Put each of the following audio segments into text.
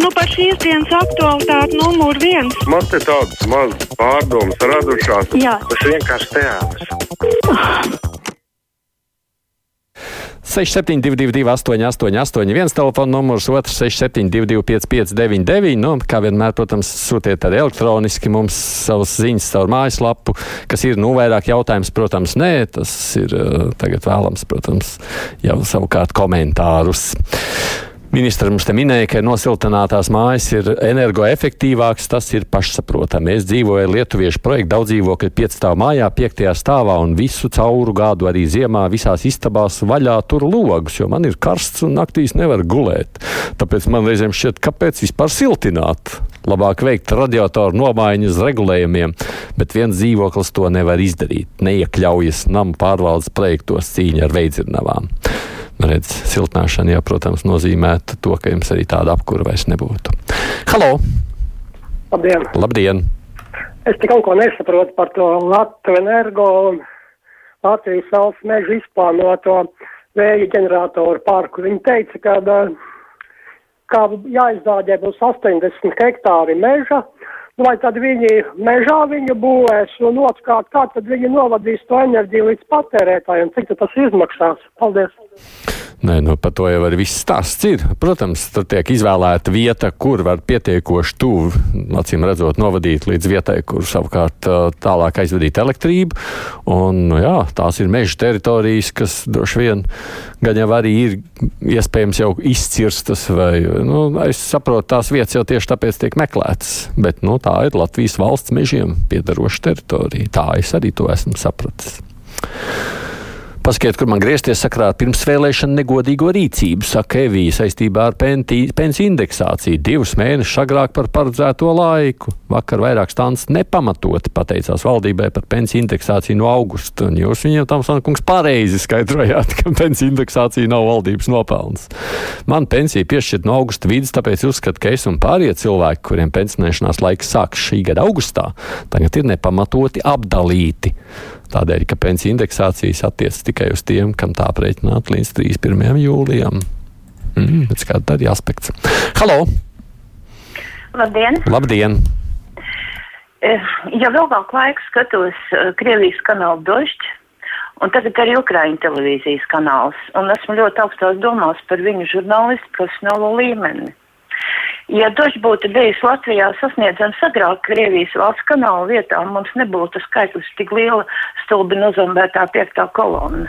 Nu, par šīs dienas aktualitāti numur viens. Man te tādas mazas pārdomas radušās. Jā. Tas vienkārši teātris. 6722, 888, viens telefona numurs, otrs 6722, 559, nu, kā vienmēr, protams, sūtiet arī elektroniski mums savas ziņas caur mājaslapu, kas ir, nu, vairāk jautājums, protams, nē, tas ir uh, tagad vēlams, protams, jau savukārt komentārus. Ministrs mums te minēja, ka nosiltinātās mājas ir energoefektīvākas. Tas ir pašsaprotami. Es dzīvoju Lietuviešu projektu daudz dzīvokļu piecstāvu mājā, piektajā stāvā un visu cauru gadu arī ziemā visās istabās vaļā tur logus, jo man ir karsts un naktīs nevar gulēt. Tāpēc man reizēm šķiet, kāpēc vispār siltināt? Labāk veikt radiatoru nomaiņu uz regulējumiem, bet viens dzīvoklis to nevar izdarīt. Neiekļaujas namu pārvaldes projektos cīņa ar veidzirnavām. Redz, siltināšana, jā, protams, nozīmētu to, ka jums arī tāda apkura vairs nebūtu. Halo! Labdien! Labdien! Es tik kaut ko nesaprotu par to Latviju energo un Latvijas valsts mežu izplānoto vēja ģeneratoru parku. Viņi teica, ka kā jāizdāģē būs 80 hektāri meža, vai tad viņi mežā viņu būvēs, un otrkārt, kā tad viņi novadīs to enerģiju līdz patērētājiem, cik tas izmaksās. Paldies! Nē, nu, par to jau arī viss stāsts ir. Protams, tur tiek izvēlēta vieta, kur var pietiekoši tuvu, acīm redzot, novadīt līdz vietai, kur savukārt tālāk aizvadīt elektrību. Un, nu, jā, tās ir meža teritorijas, kas droši vien gan jau arī ir iespējams jau izcirstas, vai, nu, es saprotu, tās vietas jau tieši tāpēc tiek meklētas. Bet, nu, tā ir Latvijas valsts mežiem piedaroša teritorija. Tā es arī to esmu sapratis. Paskaidrojiet, kur man griezties sakrā ar pirmsvēlēšanu negodīgo rīcību, saka Evija saistībā ar pensiju indeksāciju divus mēnešus agrāk par paredzēto laiku. Vakar vairāk stāsts nepamatoti pateicās valdībai par pensiju indeksāciju no augusta, un jūs viņiem tam sankungs pareizi skaidrojāt, ka pensiju indeksācija nav valdības nopelns. Man pensija piešķirt no augusta vidus, tāpēc uzskatu, ka es un pārējie cilvēki, kuriem pensionēšanās laiks sākas šī gada augustā, tagad ir nepamatoti apdalīti. Tādēļ, ka pensiju indeksācijas attiecas tikai uz tiem, kam tā aprēķināt līdz 31. jūlijam. Mm, kāda ir aspekts? Halo! Labdien! Labdien! Ja vēl vēl laiku skatos Krievijas kanālu došķi, un tagad arī Ukraiņu televīzijas kanāls, un esmu ļoti augstās domās par viņu žurnālistu profesionālo līmeni. Ja došs būtu bijis Latvijā sasniedzams agrāk Krievijas valsts kanāla vietā, mums nebūtu skaitlis tik liela stulbi nozombētā piektā kolonna.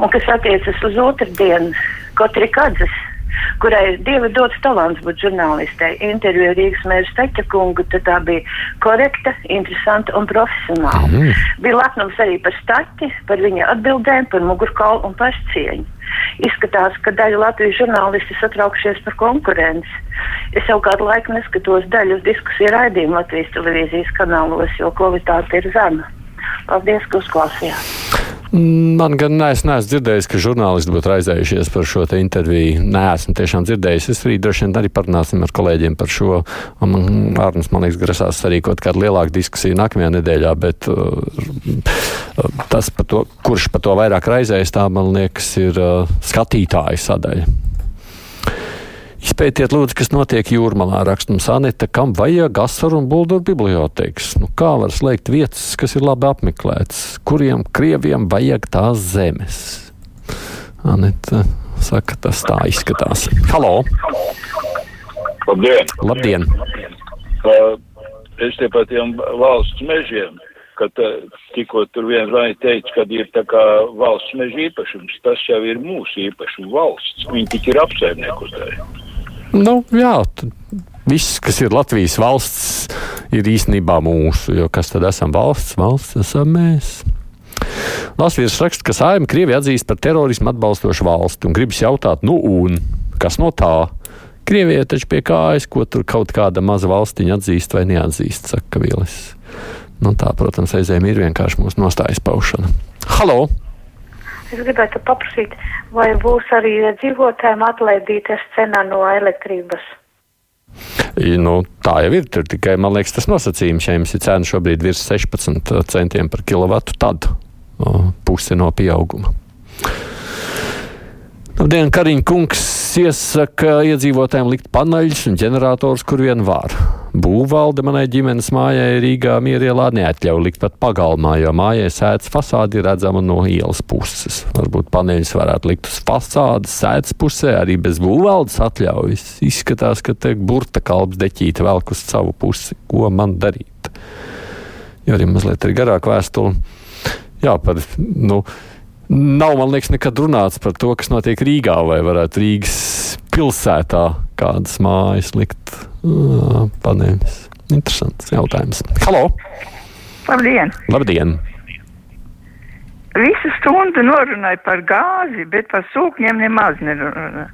Un kas attiecas uz otrdienu, Kotrikadzes, kurai divi dots talants būt žurnālistei. Intervija Rīgas mērs Teķa kungu, tad tā bija korekta, interesanta un profesionāla. Mm. Bija lepnums arī par staķi, par viņa atbildēm, par mugurkaulu un pašcieņu. Izskatās, ka daļa Latvijas žurnālisti satraukšies par konkurenci. Es jau kādu laiku neskatos daļu diskusiju raidījumu Latvijas televīzijas kanālos, jo kvalitāte ir zema. Paldies, ka uzklausījāt! Man gan es neesmu dzirdējis, ka žurnālisti būtu raizējušies par šo interviju. Nē, esmu tiešām dzirdējis. Es arī droši vien arī parunāsim ar kolēģiem par šo. Man, Arnēs, man liekas, grasās sarīkot kādu lielāku diskusiju nākamajā nedēļā, bet uh, tas, par to, kurš par to vairāk raizējas, tā man liekas, ir uh, skatītāju sadaļa. Izpētiet, lūdzu, kas notiek jūrmalā. Rakstums Anita, kam vajag asaru un buldoru bibliotēkas? Nu, kā var slēgt vietas, kas ir labi apmeklētas? Kuriem krieviem vajag tās zemes? Anita saka, tas tā izskatās. Halo! Labdien! Labdien. Uh, es te par tiem valsts mežiem, kad uh, tikko tur viens vai teica, ka ir tā kā valsts meža īpašums, tas jau ir mūsu īpašums valsts. Viņi tik ir apsaimniekotāji. Nu, jā, viss, kas ir Latvijas valsts, ir īstenībā mūsu. Jo kas tad esam valsts? Valsts esam mēs. Latvijas raksta, ka Sājuma Krievija atzīst par terorismu atbalstošu valsti un gribas jautāt, nu un kas no tā? Krievijai taču pie kājas, ko tur kaut kāda maza valstiņa atzīst vai neatzīst, saka Vīlis. Nu, tā, protams, aizējām ir vienkārši mūsu nostājas paušana. Halo! Es gribētu paprasīt, vai būs arī dzīvotājiem atlaidīta cena no elektrības? Nu, tā jau ir. Tur tikai, man liekas, tas nosacījums, ja jums ir cena šobrīd virs 16 centiem par kilovatu, tad o, puse no pieauguma. Labdien, Kariņa kungs iesaka iedzīvotājiem likt paneļus un ģenerators, kur vien var. Būvvalde manai ģimenes mājai Rīgā mierielā neatļauj likt pat pagalmā, jo mājai sēdz fasādi redzama no ielas puses. Varbūt paneļus varētu likt uz fasādes sēdz pusē, arī bez būvvaldes atļaujas. Izskatās, ka te burta kalps deķīte velk uz savu pusi. Ko man darīt? Jo arī mazliet ir garāk vēstule. Jā, par, nu, Nav, man liekas, nekad runāts par to, kas notiek Rīgā, vai varētu Rīgas pilsētā kādas mājas likt uh, paneļus. Interesants jautājums. Halo! Labdien! Labdien! Visu stundu norunāju par gāzi, bet par sūkņiem nemaz nerunāju.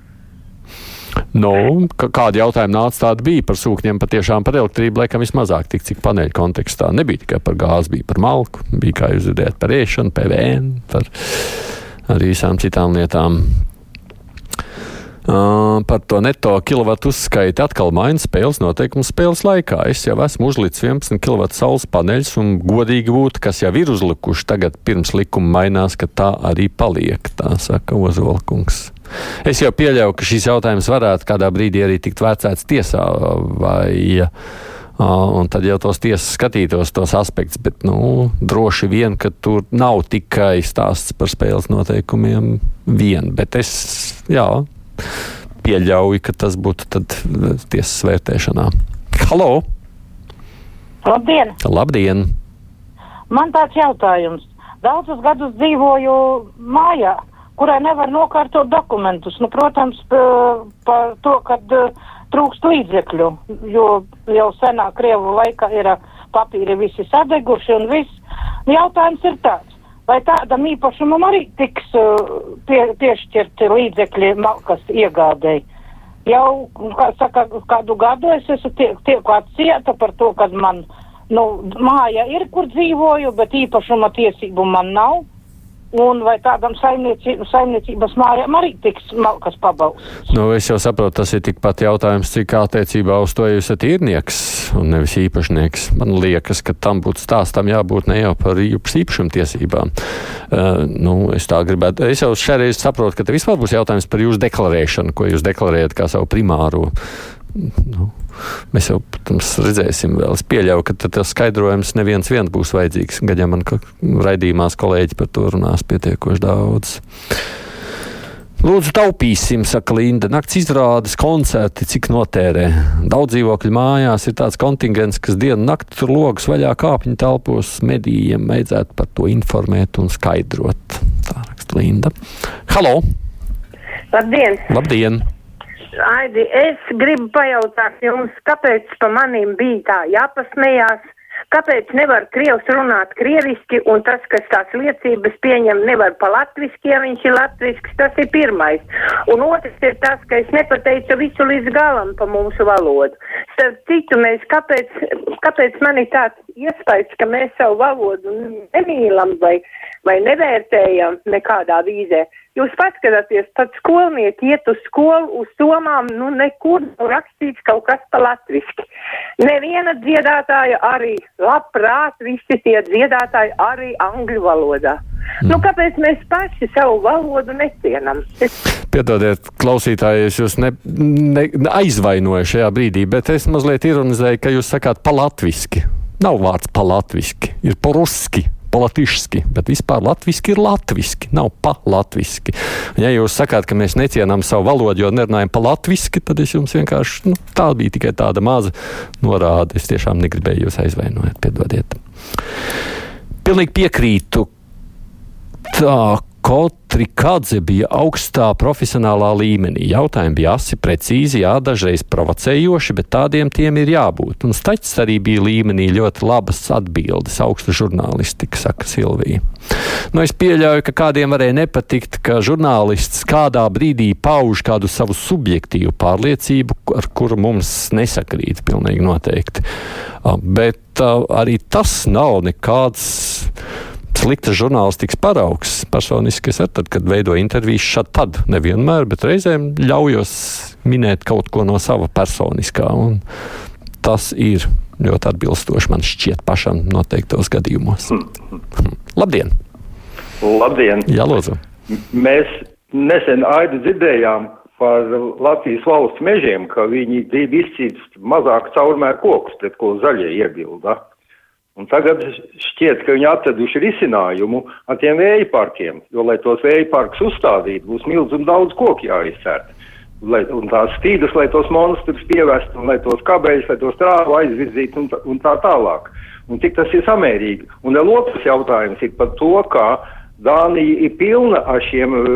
Nu, kādi jautājumi nāca, tādi bija par sūkņiem, patiešām par elektrību, laikam vismazāk tik, cik paneļu kontekstā. Nebija tikai par gāzi, bija par malku, bija, kā jūs dzirdējat, par ēšanu, PVN, par arī visām citām lietām. Uh, par to neto kilovatu uzskaiti atkal maina spēles noteikumus spēles laikā. Es jau esmu uzlicis 11 kW saules paneļus, un godīgi būtu, kas jau ir uzlikuši tagad pirms likuma mainās, ka tā arī paliek, tā saka Ozolkungs. Es jau pieļauju, ka šīs jautājums varētu kādā brīdī arī tikt vērtēts tiesā, vai, un tad jau tos tiesas skatītos tos aspektus, bet, nu, droši vien, ka tur nav tikai stāsts par spēles noteikumiem vien, bet es, jā, pieļauju, ka tas būtu tad tiesas vērtēšanā. Halo! Labdien! Labdien! Man tāds jautājums. Daudzus gadus dzīvoju mājā, kurai nevar nokārtot dokumentus. Nu, protams, par to, ka trūkst līdzekļu, jo jau senā Krievu laikā ir papīri visi sadeguši un viss. Jautājums ir tāds, vai tādam īpašumam arī tiks pie, piešķirti līdzekļi malkas iegādēji? Jau, kā saka, kādu gadu es esmu tie, tieku atsieta par to, ka man, nu, māja ir, kur dzīvoju, bet īpašuma tiesību man nav. Un vai tādam saimniecības, mājām arī tiks malkas pabalsts? Nu, es jau saprotu, tas ir tikpat jautājums, cik attiecībā uz to jūs esat īrnieks un nevis īpašnieks. Man liekas, ka tam būtu stāstam jābūt ne jau par īpašuma tiesībām. Uh, nu, es tā gribētu. Es jau šeit saprotu, ka te vispār būs jautājums par jūsu deklarēšanu, ko jūs deklarējat kā savu primāro. Nu, Mēs jau, protams, redzēsim vēl. Es pieļauju, ka tas skaidrojums neviens viens būs vajadzīgs. Gan jau man raidījumās kolēģi par to runās pietiekoši daudz. Lūdzu, taupīsim, saka Linda. Nakts izrādes, koncerti, cik notērē. Daudz dzīvokļu mājās ir tāds kontingents, kas dienu nakti tur logus vaļā kāpņu telpos. Medijiem vajadzētu par to informēt un skaidrot. Tā raksta Linda. Halo! Labdien! Labdien! Aidi, es gribu pajautāt jums, kāpēc pa manīm bija tā jāpasmējās, kāpēc nevar krievs runāt krieviski, un tas, kas tās liecības pieņem, nevar pa latviski, ja viņš ir latvisks, tas ir pirmais. Un otrs ir tas, ka es nepateicu visu līdz galam pa mūsu valodu. Starp citu, mēs, kāpēc, kāpēc man ir tāds iespējas, ka mēs savu valodu nemīlam vai, vai nevērtējam nekādā vīzē? Jūs paskatāties, pat skolnieki iet uz skolu, uz somām, nu nekur nav rakstīts kaut kas pa latviski. Neviena dziedātāja arī, labprāt, visi tie dziedātāji arī angļu valodā. Mm. Nu, kāpēc mēs paši savu valodu necienam? Es... Piedodiet, klausītāji, es jūs ne, ne, aizvainoju šajā brīdī, bet es mazliet ironizēju, ka jūs sakāt pa latviski. Nav vārds pa latviski, ir poruski latviski, bet vispār latviski ir latviski, nav pa latviski. Ja jūs sakāt, ka mēs necienām savu valodu, jo nerunājam pa latviski, tad es jums vienkārši, nu, tā bija tikai tāda maza norāde. Es tiešām negribēju jūs aizvainot, piedodiet. Pilnīgi piekrītu. Tā, Kotrikadze bija augstā profesionālā līmenī. Jautājumi bija asi, precīzi, jā, dažreiz provocējoši, bet tādiem tiem ir jābūt. Un Staķis arī bija līmenī ļoti labas atbildes, augsta žurnālistika, saka Silvija. Nu, es pieļauju, ka kādiem varēja nepatikt, ka žurnālists kādā brīdī pauž kādu savu subjektīvu pārliecību, ar kuru mums nesakrīt pilnīgi noteikti. Bet arī tas nav nekāds slikta žurnālistikas paraugs. Personiski es arī tad, kad veidoju intervijas, šad tad nevienmēr, bet reizēm ļaujos minēt kaut ko no sava personiskā. Tas ir ļoti atbilstoši man šķiet pašam noteiktos gadījumos. Labdien! Labdien! Jā, lūdzu! Mēs nesen aidu dzirdējām par Latvijas valsts mežiem, ka viņi grib izcīst mazāk caurmēr kokus, pret ko zaļie iebilda. Un tagad šķiet, ka viņi atraduši risinājumu ar tiem vēja parkiem, jo, lai tos vēja parkus uzstādītu, būs milz un daudz koku jāizcērt. Lai, un tās stīdas, lai tos monstrus pievest, un lai tos kabeļus, lai tos trāvu aizvirzīt un, un tā tālāk. Un cik tas ir samērīgi. Un vēl otrs jautājums ir par to, kā Dānija ir pilna ar šiem uh,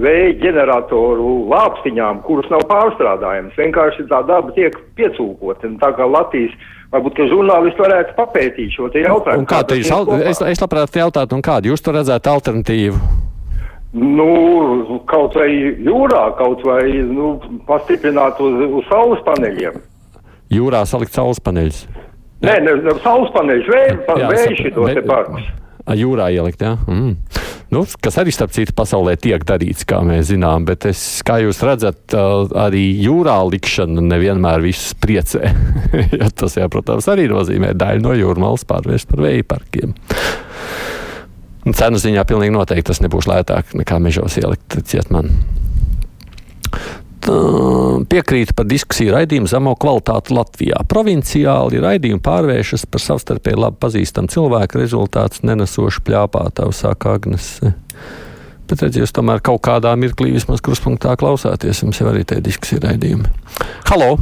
vēja ģeneratoru lāpstiņām, kuras nav pārstrādājamas. Vienkārši tā daba tiek piecūkota. Tā kā Latvijas, varbūt, ka žurnālisti varētu papētīt šo te jautājumu. Un kā te jūs, es, es labprāt jautāt, un kādu jūs tur redzētu alternatīvu? Nu, kaut vai jūrā, kaut vai, nu, pastiprināt uz, uz saules paneļiem. Jūrā salikt saules paneļus? Nē, ne, ne saules paneļus, vēju šitos te parkus. Jūrā ielikt, jā. Mm. Nu, kas arī starp citu pasaulē tiek darīts, kā mēs zinām, bet es, kā jūs redzat, arī jūrā likšana nevienmēr visus priecē. ja tas, jā, protams, arī nozīmē daļu no jūrmālas pārvērst par vēja parkiem. Cenu ziņā pilnīgi noteikti tas nebūs lētāk nekā mežos ielikt ciet man. Piekrītu par diskusiju raidījumu zemo kvalitāti Latvijā. Provinciāli raidījumi pārvēršas par savstarpēji labi pazīstamu cilvēku rezultāts nenesošu pļāpātavu, saka Agnes. Bet redziet, jūs tomēr kaut kādā mirklī vismaz kruspunktā klausāties. Jums jau arī tie diskusiju raidījumi. Halo!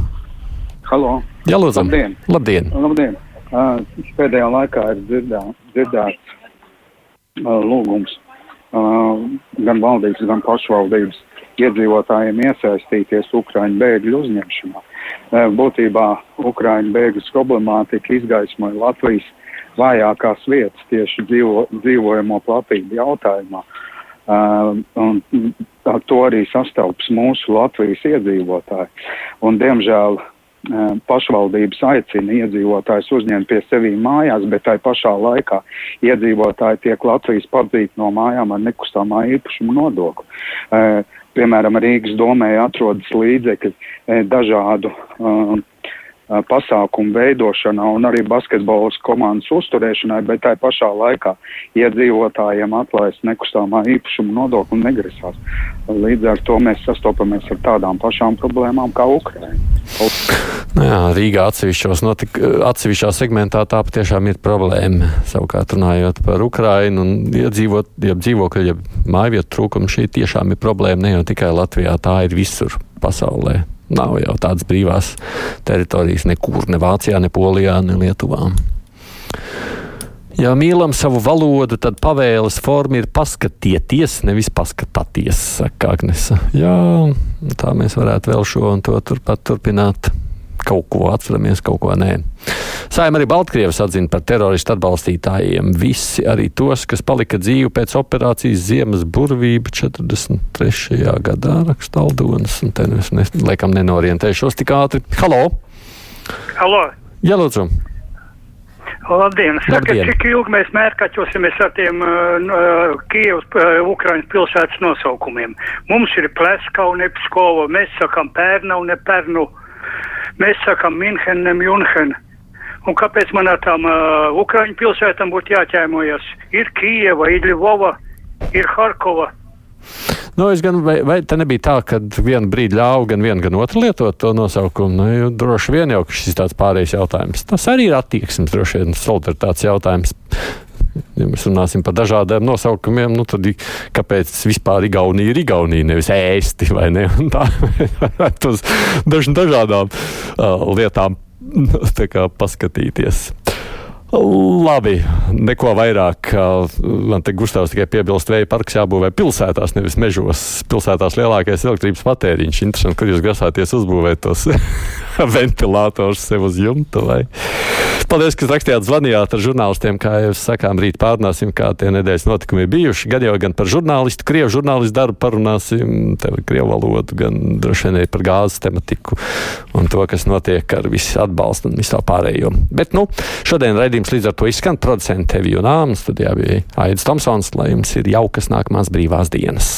Halo! Jā, lūdzu! Labdien! Labdien. Labdien. Uh, pēdējā laikā ir dzirdā, dzirdēts uh, lūgums uh, gan valdības, gan pašvaldības iedzīvotājiem iesaistīties Ukraiņu bēgļu uzņemšanā. Būtībā Ukraiņu bēgļu problemātika izgaismoja Latvijas vājākās vietas tieši dzīvo, dzīvojamo platību jautājumā. Uh, un ar to arī sastopas mūsu Latvijas iedzīvotāji. Un, diemžēl pašvaldības aicina iedzīvotājus uzņemt pie sevi mājās, bet tai pašā laikā iedzīvotāji tiek Latvijas padzīti no mājām ar nekustamā īpašuma nodokli. Piemēram, Rīgas domē atrodas līdzekļi dažādu uh, pasākumu veidošanā un arī basketbolas komandas uzturēšanai, bet tā pašā laikā iedzīvotājiem atlaist nekustamā īpašuma nodokli negrasās. Līdz ar to mēs sastopamies ar tādām pašām problēmām kā Ukraina. Nu jā, Rīgā atsevišķos notik, atsevišķā segmentā tā patiešām ir problēma. Savukārt runājot par Ukrainu un iedzīvot, ja dzīvokļu, ja mājvietu trūkumu, šī tiešām ir problēma ne jau tikai Latvijā, tā ir visur pasaulē. Nav jau tādas brīvās teritorijas nekur, ne Vācijā, ne Polijā, ne Lietuvā. Ja mīlam savu valodu, tad pavēles forma ir paskatieties, nevis paskatāties, saka Agnese. Jā, tā mēs varētu vēl šo un to turpat turpināt kaut ko atceramies, kaut ko nē. Saima arī Baltkrievas atzina par teroristu atbalstītājiem. Visi, arī tos, kas palika dzīvi pēc operācijas Ziemas burvība 43. gadā, raksta Aldonas, un te es ne, laikam nenorientēšos tik ātri. Halo! Halo! Jā, lūdzu! Labdien! Saka, Labdien. cik ilgi mēs mērkaķosimies ar tiem uh, Kievas, uh, Ukrainas pilsētas nosaukumiem? Mums ir Pleskau, ne Pskova, mēs sakam Pērnau, ne Pernu. Mēs sakām München, ne München. Un kāpēc man ar tām uh, Ukraiņu pilsētām būtu jāķēmojas? Ir Kieva, ir Ļuvova, ir Harkova. Nu, es gan, vai, vai te nebija tā, ka vienu brīdi ļāva gan vienu, gan otru lietot to nosaukumu? Nu, droši vien jau šis tāds pārējais jautājums. Tas arī ir attieksmes, droši vien solidaritātes jautājums. Ja mēs runāsim par dažādiem nosaukumiem, nu tad kāpēc vispār Igaunija ir Igaunija, nevis ēsti vai ne? Un tā uz daž, dažādām uh, lietām kā, paskatīties. Labi, neko vairāk. Man te Gustavs tikai piebilst, vēja parks jābūvē pilsētās, nevis mežos. Pilsētās lielākais elektrības patēriņš. Interesanti, kur jūs grasāties uzbūvēt tos ventilatorus sev uz jumta. Vai? Paldies, ka rakstījāt, zvanījāt ar žurnālistiem. Kā jau sakām, rīt pārunāsim, kā tie nedēļas notikumi ir bijuši. Gan jau gan par žurnālistu, krievu žurnālistu darbu parunāsim, krievu valodu, gan droši vien arī par gāzes tematiku un to, kas notiek ar visu atbalstu un visu pārējo. Bet, nu, šodien raidījums līdz ar to izskan producents Tevi un Āmas. Studijā bija Aidis Tomsons, lai jums ir jaukas nākamās brīvās dienas.